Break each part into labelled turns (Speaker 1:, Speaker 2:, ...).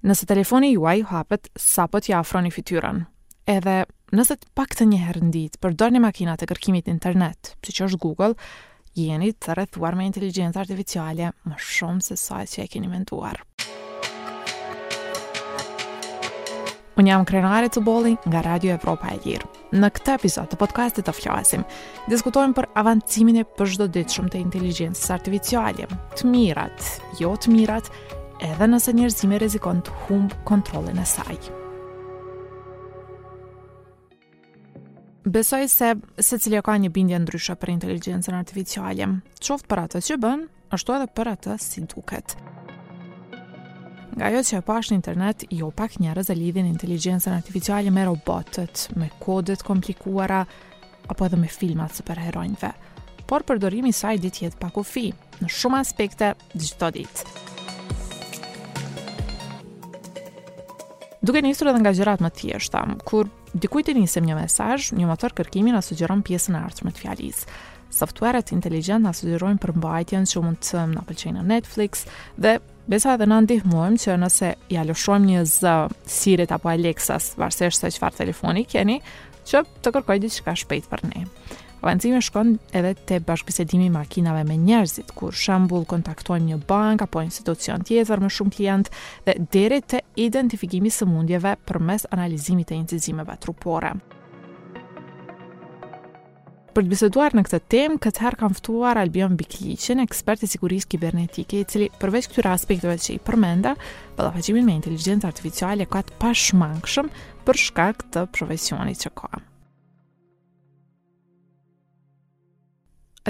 Speaker 1: Nëse telefoni juaj ju hapet sapo t'ia afroni fytyrën, edhe nëse të paktën njëherë në ditë përdorni makinat e kërkimit në internet, siç është Google, jeni të rrethuar me inteligjencë artificiale më shumë sesa që e keni menduar. Unë jam Krenare Cubolli nga Radio Evropa e Lirë. Në këtë episod të podcastit Të flasim, diskutojmë për avancimin e përçdoditshëm të inteligjencës artificiale, të mirat, jo të mirat, edhe nëse njerëzimi rrezikon të humbë kontrollin e saj. Besoj se secili ka një bindje ndryshe për inteligjencën artificiale, qoftë për atë që bën, ashtu edhe për atë si duket. Nga ajo që e pashë në internet, jo pak njerëz e lidhin inteligjencën artificiale me robotët, me kode të komplikuara, apo edhe me filmat e superheronjve. Por përdorimi i saj di të jetë pa kufi, në shumë aspekte, çdo ditë. Duke nisur edhe nga gjërat më të thjeshta, kur dikujt i nisim një mesazh, një motor kërkimi na sugjeron pjesën e ardhshme të fjalisë. Softuerët inteligjentë na sugjerojnë përmbajtjen që mund të na pëlqejë në Netflix dhe besa edhe na ndihmojnë që nëse ia lëshojmë një zë Sirit apo Alexas, varësisht se çfarë telefoni keni, që të kërkojë diçka shpejt për ne. Avancimi shkon edhe te bashkëbisedimi i makinave me njerëzit, kur shembull kontaktojmë një bankë apo institucion tjetër me shumë klientë dhe deri te identifikimi i sëmundjeve përmes analizimit të incizimeve trupore. Për të biseduar në këtë temë, këtë herë kam ftuar Albion Bikliqin, ekspert i sigurisë kibernetike, i cili përveç këtyre aspekteve që i përmenda, ballafaqimin me inteligjencën artificiale ka të pashmangshëm për shkak të profesionit që ka.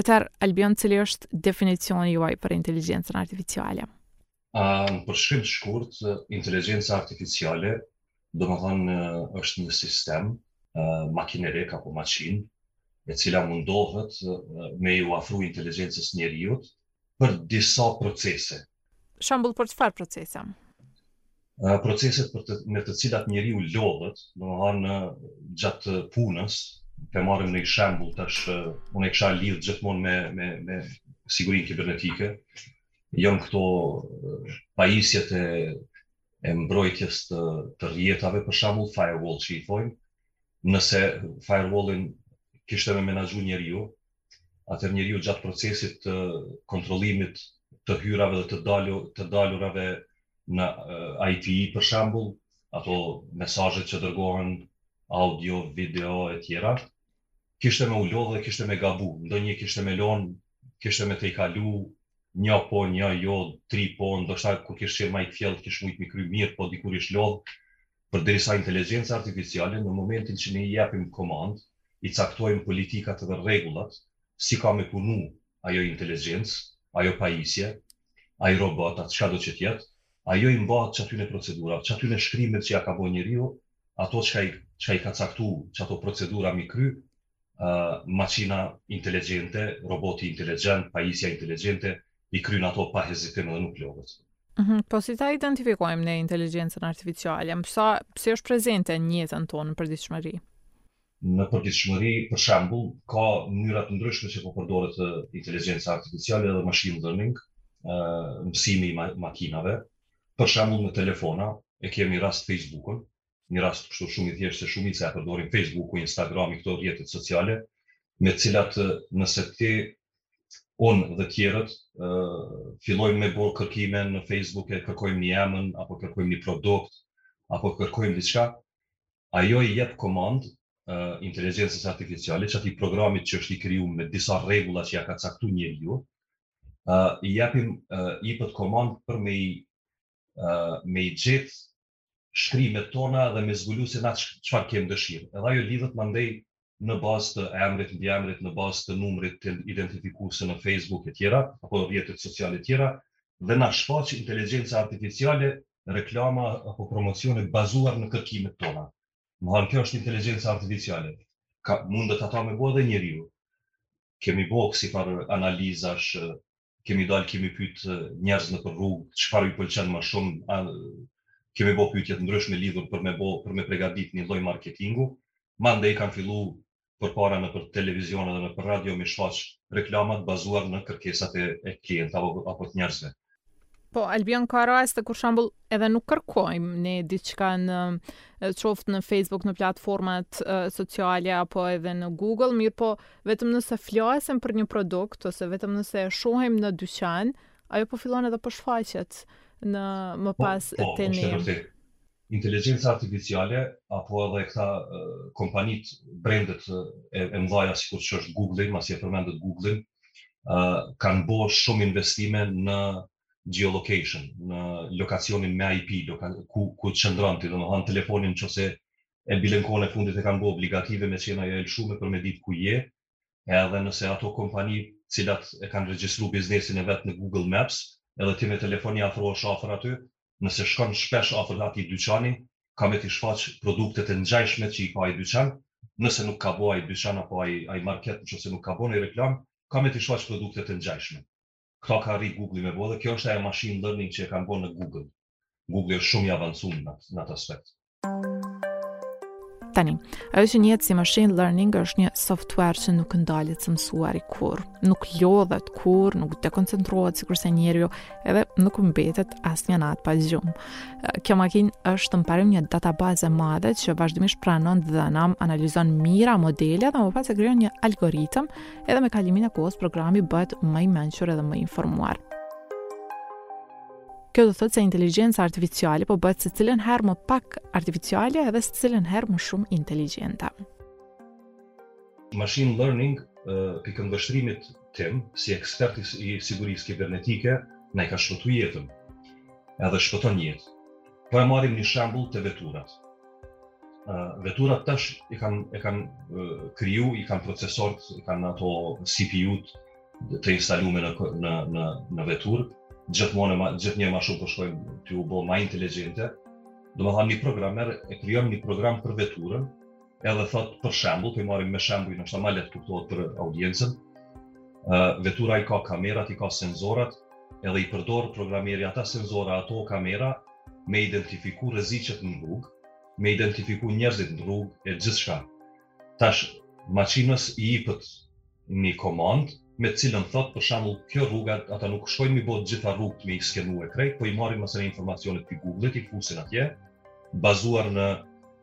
Speaker 1: Atëherë, Albion, cili është definicioni juaj për inteligjencën artificiale?
Speaker 2: Um, përshkrim të shkurt, inteligjenca artificiale, domethonë, është një sistem uh, makinerik apo makinë, e cila mundohet uh, me iu afru inteligjencës së njeriut, për disa procese.
Speaker 1: Shembull për çfarë procese?
Speaker 2: Proceset për të, në të cilat njeriu lodhet, domethënë gjatë punës, të marrim një shembull tash, unë e kisha lidh gjithmonë me me me sigurinë kibernetike. Janë këto pajisjet e e mbrojtjes të të rrjetave për shembull firewall që i thojmë. Nëse firewallin kishte me menaxhu njeriu, atëherë njeriu gjatë procesit të kontrollimit të hyrave dhe të dalur, të dalurave në IT për shembull, ato mesazhet që dërgohen audio, video e tjera, kishte me u lodhë dhe kishte me gabu, ndonjë kishte me lonë, kishte me tejkalu një po, një jo, tri po, ndoshta kur kish qenë më i kthjellët kish mujt mi kry mirë, po dikur ish lodhë, Përderisa inteligjenca artificiale në momentin që ne i japim komandë, i caktojmë politikat dhe rregullat, si ka me punu ajo inteligjencë, ajo pajisje, ai robot, a çkado që të jetë, ajo i mbahet çatyne procedurave, çatyne shkrimeve që ia ka bo njeriu, ato çka i çka i ka caktu, çato procedura mi kry, maqina inteligjente, roboti inteligjent, pajisja inteligjente, i kryen ato pa hezitim dhe nuk
Speaker 1: lodhet. Mhm, po si ta identifikojmë ne inteligjencën artificiale? Sa është prezente në jetën tonë në përditshmëri?
Speaker 2: Në përditshmëri, për shembull, ka mënyra të ndryshme që po përdoret inteligjenca artificiale dhe machine learning, mësimi i makinave. Për shembull, në telefona e kemi rast Facebook-un, një rast kështu shumë i thjeshtë se shumica e përdorin Fejsbukun, Instagramin këto rrjetet sociale me të cilat nëse ti unë dhe tjerët fillojmë me bërë kërkime në Fejsbuk e kërkojmë një emën apo kërkojmë një produkt apo kërkojmë diçka, ajo i jep komandë uh, inteligjencës artificiale, çatij programit që është i kriju me disa rregulla që ia ka caktu njeriu, uh, i japim uh, i pët komand për me i, uh, me i gjit shkrimet tona dhe me zbulu se na çfarë kemë dëshirë. Edhe ajo lidhet mandej në bazë të emrit, mbiemrit, në bazë të numrit identifikues në Facebook e tjera, apo rrjetet sociale tjera, dhe na shfaq inteligjenca artificiale reklama apo promocione bazuar në kërkimet tona. Me thanë kjo është inteligjenca artificiale. Ka mujt atë me bo edhe njeriu. Kemi bo kësi farë analizash, kemi dalë, kemi pyt njerëz nëpër rrugë, çfarë u pëlqen ma shumë, a, kemi bo pyetje të ndryshme lidhur për me bo, për me pregadit një lloj marketingu, mandej kanë fillu përpara nëpër televizione dhe nëpër radio me shfaq reklamat bazuar në kërkesat e klientave apo të njerëzve.
Speaker 1: Po, Albion, ka raste kur shembull edhe nuk kërkojmë ne diçka në qoftë në Facebook, në platformat uh, sociale apo edhe në Google, mirëpo vetëm nëse flasim për një produkt ose vetëm nëse e shohim në dyqan, ajo po fillon edhe po shfaqet më po, pas
Speaker 2: po,
Speaker 1: po,
Speaker 2: te ne. Inteligjenca artificiale apo edhe këta uh, kompanitë brendet uh, e, e mëdhaja sikur që është Google-in, masi e përmendët Google-in, uh, kanë bo shumë investime në uh, geolocation, në lokacionin me IP, ku ku qëndron ti, domethënë telefonin nëse e bile n' kohën e fundit e kanë bërë obligative me qenë ajo e lëshuar për me ditë ku je, edhe nëse ato kompani të cilat e kanë regjistruar biznesin e vet në Google Maps, edhe ti me telefon i afrohesh afër aty, nëse shkon shpesh afër atij dyqani, ka me t'i shfaq produkte të ngjajshme që i ka ai dyqan, nëse nuk ka bo ai dyqan apo ai ai market nëse nuk ka bo ndonjë reklamë, ka me t'i shfaq produkte të ngjajshme. Këto ka arri Google-i me bo dhe kjo është ajo machine learning që e kanë bo në Google. Google-i është shumë i avancum në atë aspekt.
Speaker 1: Tani, ajo që njihet si machine learning është një software që nuk ndalet së mësuari kurrë, nuk lodhet kurrë, nuk dekoncentrohet sikurse njeriu, edhe nuk mbetet asnjë natë pa gjumë. Kjo makinë është në parim një database e madhe që vazhdimisht pranon të dhëna, analizon mijëra modele dhe më pas e krijon një algoritëm Edhe me kalimin e kohës, programi bëhet më i mençur edhe më i informuar. Kjo do të thotë se inteligjenca artificiale po bëhet secilën herë më pak artificiale edhe secilën herë më shumë inteligjente.
Speaker 2: Machine learning, prej këndvështrimit tim, si ekspert i sigurisë kibernetike, na e ka shpëtu jetën, edhe shpëton jetë. Po e marrim një shembull te veturat. veturat tash e kanë e kanë kriju, i kanë procesorët, i kanë ato CPU-t të instaluar në në në në veturë, gjithmonë gjithnjë më shumë po shkojnë tu u bo ma inteligjente. Domethënë një programer e krijon një program për veturën, edhe thotë për shembull, ta marrim me shembull, ndoshta ma lehtë kuptohet për audiencën. ë vetura i ka kamerat, i ka senzorat, edhe i përdor programeri ata senzora, ato kamera me identifiku rreziqet në rrugë, me identifiku njerëzit në rrugë e gjithçka. Tash maçinës i ipet një komandë me të cilën thotë për shembull kjo rruga ata nuk shkojnë me i bo të gjitha rrugët me i skenu e krejt, po i marrin mëse informacionet të Google-it, i fusin atje bazuar në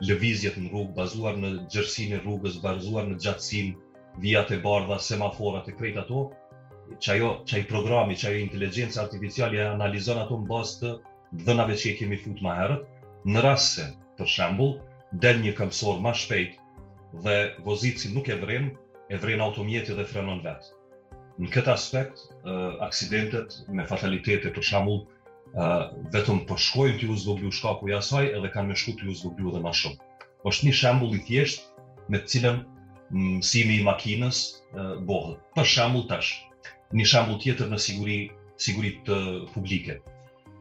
Speaker 2: lëvizjet në rrugë, bazuar në gjerësinë e rrugës, bazuar në gjatësinë, vijat e bardha, semaforat e krejt ato, qajo, qai programi, qajo inteligjenca artificiale e analizon ato në bazë të të dhënave që i kemi fut ma herët, në rast se, për shembull, del një këmësor ma shpejt dhe vozitësi nuk e vren, e vren automjeti dhe frenon vetë. Në këtë aspekt, aksidentet me fatalitete, për shembull, uh, vetëm po shkojnë tu u zvogëlu shkaku i asaj edhe kanë me shku tu u zvogëlu edhe ma shumë. Është një shembull i thjeshtë me të cilën mësimi i makinës uh, bohet. Për shembull tash, një shembull tjetër në siguri siguritë publike.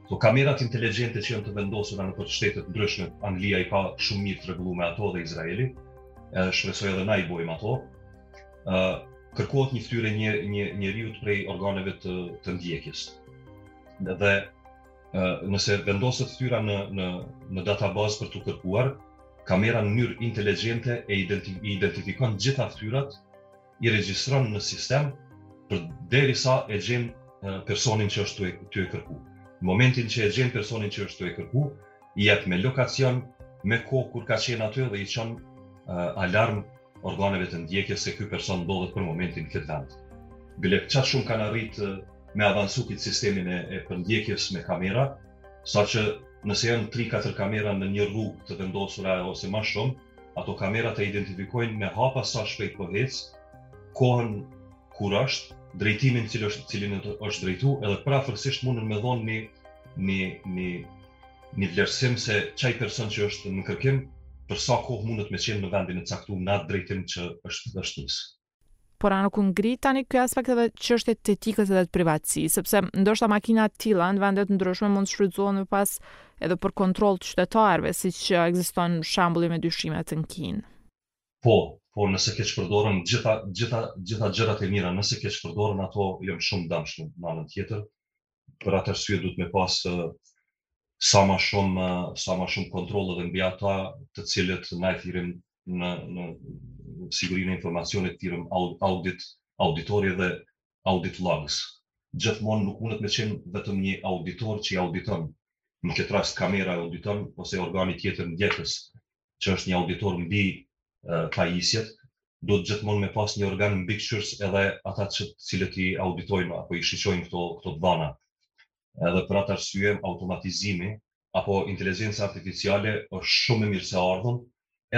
Speaker 2: Po kamerat inteligjente që janë të vendosura nëpër shtete të ndryshme, Anglia i ka shumë mirë të rregullu me ato dhe Izraeli. Shpresoj edhe na i bojmë ato. ë uh, kërkohet një fytyrë një një njeriut prej organeve të të ndjekjes. Dhe ë nëse vendoset fytyra në në në databazë për t'u kërkuar, kamera në mënyrë inteligjente e identif identifikon gjitha fytyrat, i regjistron në sistem për deri sa e gjen personin që është tu e kërku. Në momentin që e gjen personin që është tu e kërku, i jep me lokacion, me kohë kur ka qenë aty dhe i çon uh, alarm organeve të ndjekjes se ky person ndodhet për momentin në këtë vend. Bile kaq shumë kanë arrit me avancu këtë sistemin e, e përndjekjes me kamera, saqë nëse janë 3-4 kamera në një rrugë të vendosura ose ma shumë, ato kamera të identifikojnë me hapa sa shpejt po hec, kohën kur është, drejtimin cilë është, cilin është drejtu, edhe prafërsisht mundën me dhonë një, një, një një vlerësim se qaj person që është në kërkim, për sa kohë mundet me qenë në vendin e caktuar në atë drejtim që është është nisë.
Speaker 1: Por a nuk ngrit tani ky aspekt edhe çështje të etikës edhe të privatësisë, sepse ndoshta makina të tilla në vende të ndryshme mund të shfrytëzohen më pas edhe për kontroll të qytetarëve, siç ekziston shembulli me dyshimet në Kinë.
Speaker 2: Po, po nëse keqpërdoren gjitha gjitha gjitha gjërat e mira, nëse keqpërdoren ato janë shumë damshme në anën tjetër, për atë arsye duhet me pas sa ma shumë sa ma shumë kontroll dhe mbi ata të cilët na e thirrim në në sigurinë e informacionit të thirrim audit auditori dhe audit logs. Gjithmonë nuk mundet me qenë vetëm një auditor që i auditon në këtë rast kamera e auditon ose organi tjetër ndjekës që është një auditor mbi pajisjet, duhet gjithmonë me pas një organ mbikëqyrës edhe ata që të cilët i auditojnë apo i shiqojnë këto këto të dhëna. Edhe për atë arsye automatizimi apo inteligenca artificiale është shumë e mirëseardhun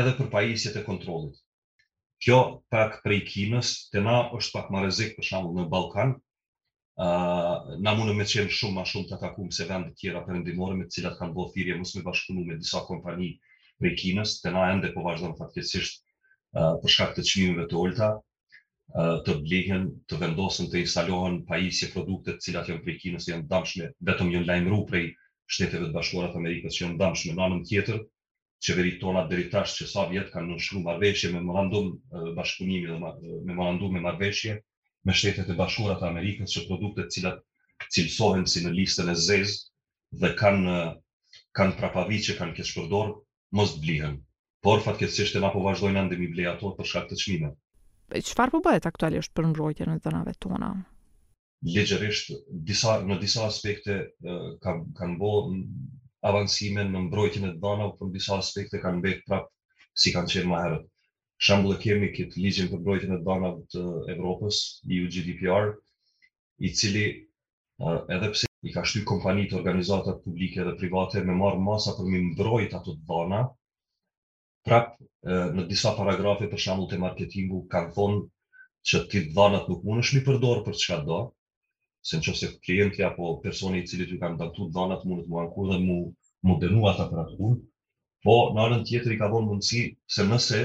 Speaker 2: edhe për pajisjet e kontrollit. Kjo pak prej Kinës te na është pak ma rrezik për shembull në Ballkan, na mundëm me qenë shumë ma shumë t'atakum se vende tjera perëndimore me të cilat kanë bo thirrje mos me bashkëpunu me disa kompani prej Kinës, te na ende po vazhdon fatkeqësisht për shkak të çmimeve të ulëta të blihen, të vendosen, të instalohen pajisje produkte të cilat janë prej Kinës e janë të damshme, vetëm janë lajmëru prej Shteteve të Bashkuara të Amerikës që janë të damshme. Në anën tjetër, qeveritë tona deri tash që sa vjet kanë nënshkru marrëveshje memorandum bashkëpunimi dhe memorandume marrëveshje me Shtetet e Bashkuara të Amerikës që produktet të cilat cilësohen si në listën e zezë dhe kanë kanë prapavi që kanë keqpërdorë mos të blihen por fatkeqësisht e na po vazhdojnë ende mi ble ato për shkak të çmimeve.
Speaker 1: Çfarë po bëhet aktualisht për mbrojtjen e të dhënave tona?
Speaker 2: ligjërisht disa në disa aspekte ka kanë bo avancime në mbrojtjen e të dhanave, por në disa aspekte kanë mbetë prapë si kanë qenë më herët. Shembull e kemi këtë ligjin për mbrojtjen e të dhanave të Evropës, EU GDPR, i cili edhe pse i ka shty kompanitë, organizatat publike dhe private me marrë masa për mi mbrojt ato të dhana, prap në disa paragrafe për shembull te marketingu kanë thonë që ti dhanat nuk mundesh mi përdor për çka do, se nëse klienti apo personi i cili ju kanë dhan ty dhanat mundet mu anku dhe mu mu denu ata për atë punë, po në anën tjetër i ka dhënë mundësi se nëse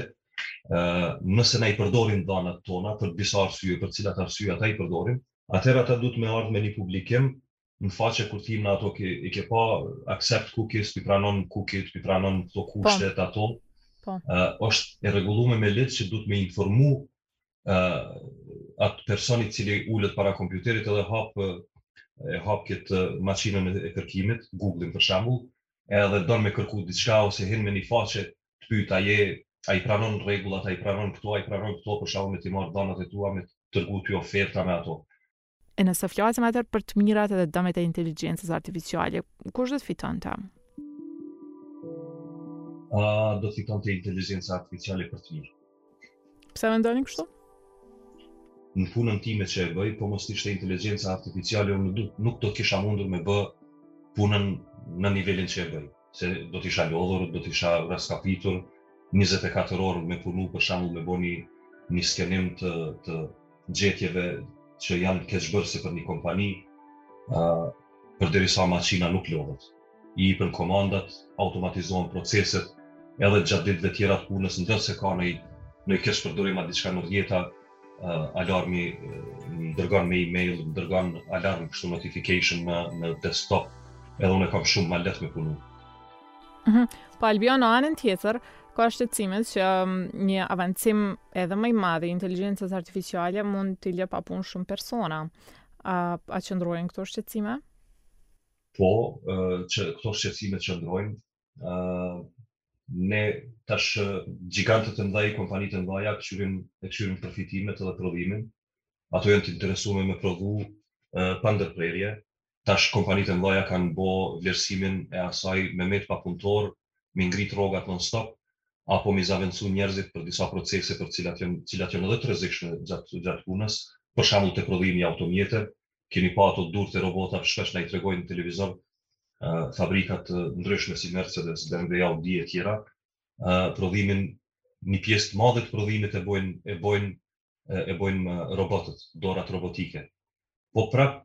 Speaker 2: nëse na i përdorin dhanat tona për disa arsye, për cilat arsye ata i përdorin, atëherë ata duhet me ardhë me një publikim në faqe kur ti në ato ke, i ke pa accept cookies, ti pranon cookie, ti pranon këto po. kushtet po. ato, po. Uh, është e rregulluar me ligj që duhet me informu uh, atë personi cili ulet para kompjuterit edhe hapë e hap këtë maqinën e kërkimit, Google-in për shembull, edhe don me kërku diçka ose hin me një faqe të pyet a je, a i pranon rregullat, a i pranon këto, a i pranon këto, për shembull me ti marë dhanat e tua, me t'dërgu ty oferta me ato.
Speaker 1: E nëse flasim atëherë për të mirat edhe dëmet e inteligjencës artificiale, kush do të fitonte?
Speaker 2: A, do të fitonte inteligjenca artificiale për të mirë.
Speaker 1: Pse mendoni kështu?
Speaker 2: në punën time që e bëj, po mos të ishte inteligjenca artificiale, unë nuk, nuk do kisha mundur me bë punën në nivelin që e bëj. se do të isha lodhur, do të isha rraskapitur, 24 orë me punu për shembull me bo një një skenim të të gjetjeve që janë keqbërëse për një kompani, uh, përderisa maqina nuk lodhet. I ipën komandat, automatizohen proceset, edhe gjatë ditëve tjera të punës, nëse ka një, një keqpërdorim a diçka në rjeta, uh, alarmi më dërgon me email, më dërgon alarm kështu notification në në desktop, edhe unë kam shumë më lehtë me punu.
Speaker 1: Mm -hmm. Po Albion në anën tjetër, ka shqetësime që një avancim edhe më i madh i inteligjencës artificiale mund t'i lë pa punë shumë persona. A a qëndrojnë këto shtetësime?
Speaker 2: Po, që këto shqetësime qëndrojnë, ne tash gjigantët e mdhaj, kompanitë e mëdha kqyrin e kqyrin përfitimet edhe prodhimin. Ato janë të interesume me prodhu pa ndërprerje. Tash kompanitë e mëdha kanë bë vlerësimin e asaj me met pa punëtor, mi ngrit rrogat non stop apo mi zavendësu njerëzit për disa procese për të cilat janë, të cilat janë edhe të rrezikshme gjatë gjatë punës, për shembull te prodhimi i automjete, kemi pa ato durt e robotave shpesh na i tregojnë në televizor fabrika të ndryshme si Mercedes, BMW, Audi e tjera, prodhimin një pjesë të madhe të prodhimit e bojnë e bojnë e bojnë robotët, dorat robotike. Po prap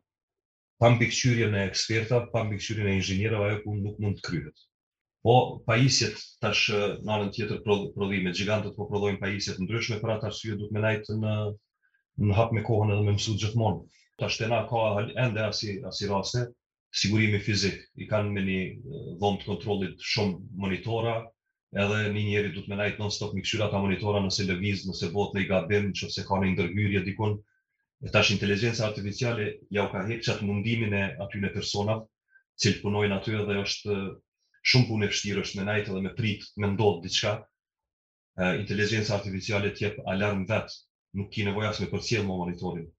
Speaker 2: pa mbikëqyrjen e ekspertëve, pa mbikëqyrjen e inxhinierëve ajo punë nuk mund të kryhet. Po pajisjet tash në anën tjetër prodhime, gjigantët po prodhojnë pajisje të ndryshme për atë arsye duhet me nejt në ni hap me kohën edhe me mësu gjithmonë. Tash te na ka ende asi asi raste sigurimi fizik, i kanë me ni dhomë të kontrollit shumë monitora, edhe ni njeri duhet me nejt non stop mi kqyr ata monitora nëse lëviz, nëse bohet nonj gabim, qoftë se ka nonj ndërhyrje dikun, e tash inteligjenca artificiale jau ka hek qat mundim e atyne personave, cilët punojnë aty edhe është shumë punë e vështirë është me nejtë edhe me prit me ndodhë diçka, inteligjenca artificiale të jep alarm vet, nuk ki nevojë as me përcjell më monitorin.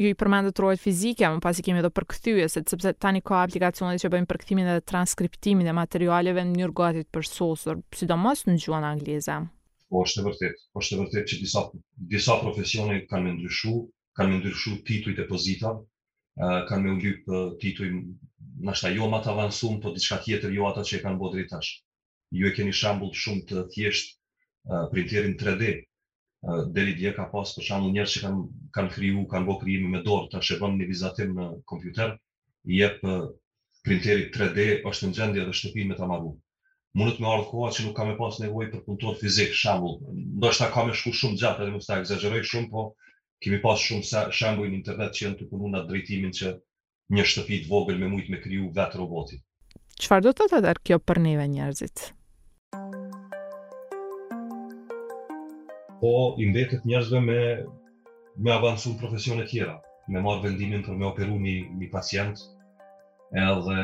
Speaker 1: Ju i përmendët rojet fizike, më pas i kemi edhe përkthyesit, sepse tani ka aplikacione që bëjnë përkthimin dhe transkriptimin e materialeve në mënyrë gati të përsosur, sidomos në gjuhën angleze.
Speaker 2: Po, është e vërtetë. Është e vërtetë që disa disa profesione kanë me ndryshu, kanë me ndryshu titujt e pozitave, kanë me u lyp tituj nashta jo ma të avansum, po diçka tjetër jo ata që e kanë bo deri tash. Ju e keni shembull shumë të thjesht printerin 3D. Deri dje ka pas për shembull njerëz që kanë kanë kriju, kanë bo krijime me dorë, tash e bën një vizatim në kompjuter, i jep printerit 3D, është në gjendje edhe shtëpinë me ta maru. Mundet me ardhë koha që nuk ka me pas nevojë për punëtor fizik, shembull, ndoshta ka me shku shumë gjatë, edhe mos ta ekzagjeroj shumë, po kemi pas shumë shembuj në internet që janë tu punu n'atë drejtim që një shtëpi të vogël me mujt me kriju vetë roboti.
Speaker 1: Çfarë do të thotë atëherë kjo për neve njerëzit?
Speaker 2: Po i mbetet njerëzve me me avancu në profesione tjera, me marrë vendimin për me operu një, një pacient, edhe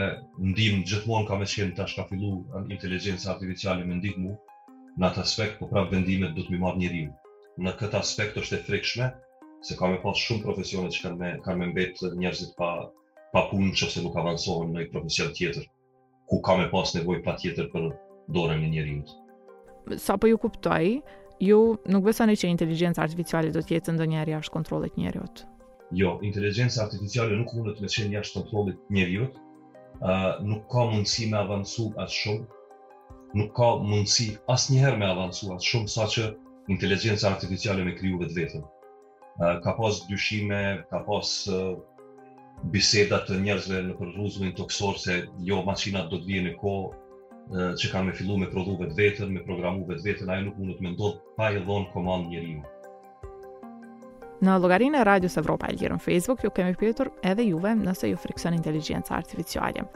Speaker 2: ndihmë gjithmonë ka me qenë tash ka fillu inteligjenca artificiale me ndihmu në atë aspekt, po prap vendimet duhet m'i marrë njeriu. Në këtë aspekt është e frikshme, se ka me pas shumë profesione që kanë me, kanë me mbetë njerëzit pa, pa punë qoftë se nuk avancohen në ni profesion tjetër. ku ka me pas nevojë patjetër për dorën e njeriut.
Speaker 1: Sa po ju kuptoj, ju nuk besoni që inteligjenca artificiale do të jetë ndonjëherë jashtë kontrollit të njeriut.
Speaker 2: Jo, inteligjenca artificiale nuk mundet me qenë jashtë kontrollit të njeriut. Uh, nuk ka mundësi me avancu aq shumë, nuk ka mundësi asnjëherë me avancu aq shumë, saqë inteligjenca artificiale me kriju vetveten. Ka pas dyshime, ka pas biseda të njerëzve nëpër rruzullin tokësor se jo maçinat do të vijë një kohë që kanë me fillu me prodhu vetë vetën, me programu vetë vetën, ajo nuk mundet me ndodhë pa e dhonë komandë njeriu.
Speaker 1: Në llogarinë e Radios Evropa e Lirë në Facebook ju kemi pyetur edhe juve nëse ju frikson inteligjenca artificiale.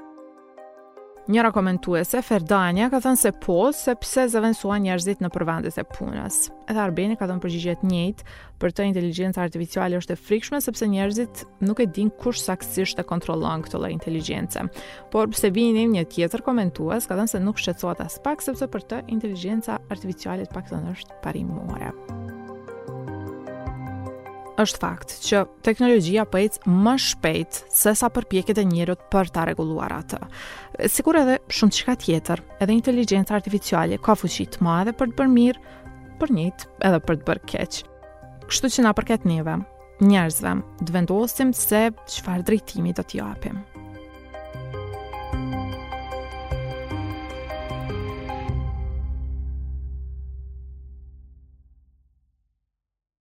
Speaker 1: Njëra komentuese, Ferdanja,, ka thënë se po, sepse zëvendëson njerëzit nëpër vendet e punës. Edhe Arbeni ka dhënë përgjigje të njëjtë, për të inteligjenca artificiale është e frikshme sepse njerëzit nuk e dinë kush saktësisht e kontrollon këtë lloj inteligjence. Por Besimi, një tjetër komentues, ka thënë se nuk shqetësohet aspak sepse për të inteligjenca artificiale të paktën është parimore. Është fakt që teknologjia po ec më shpejt sesa përpjekjet e njeriut për ta rregulluar atë. Sikur edhe shumëçka tjetër, edhe inteligjenca artificiale ka fuqi të madhe për të bërë mirë, por njëjtë edhe për të bërë keq. Kështu që na përket neve, njerëzve, të vendosim se çfarë drejtimi do t'i japim.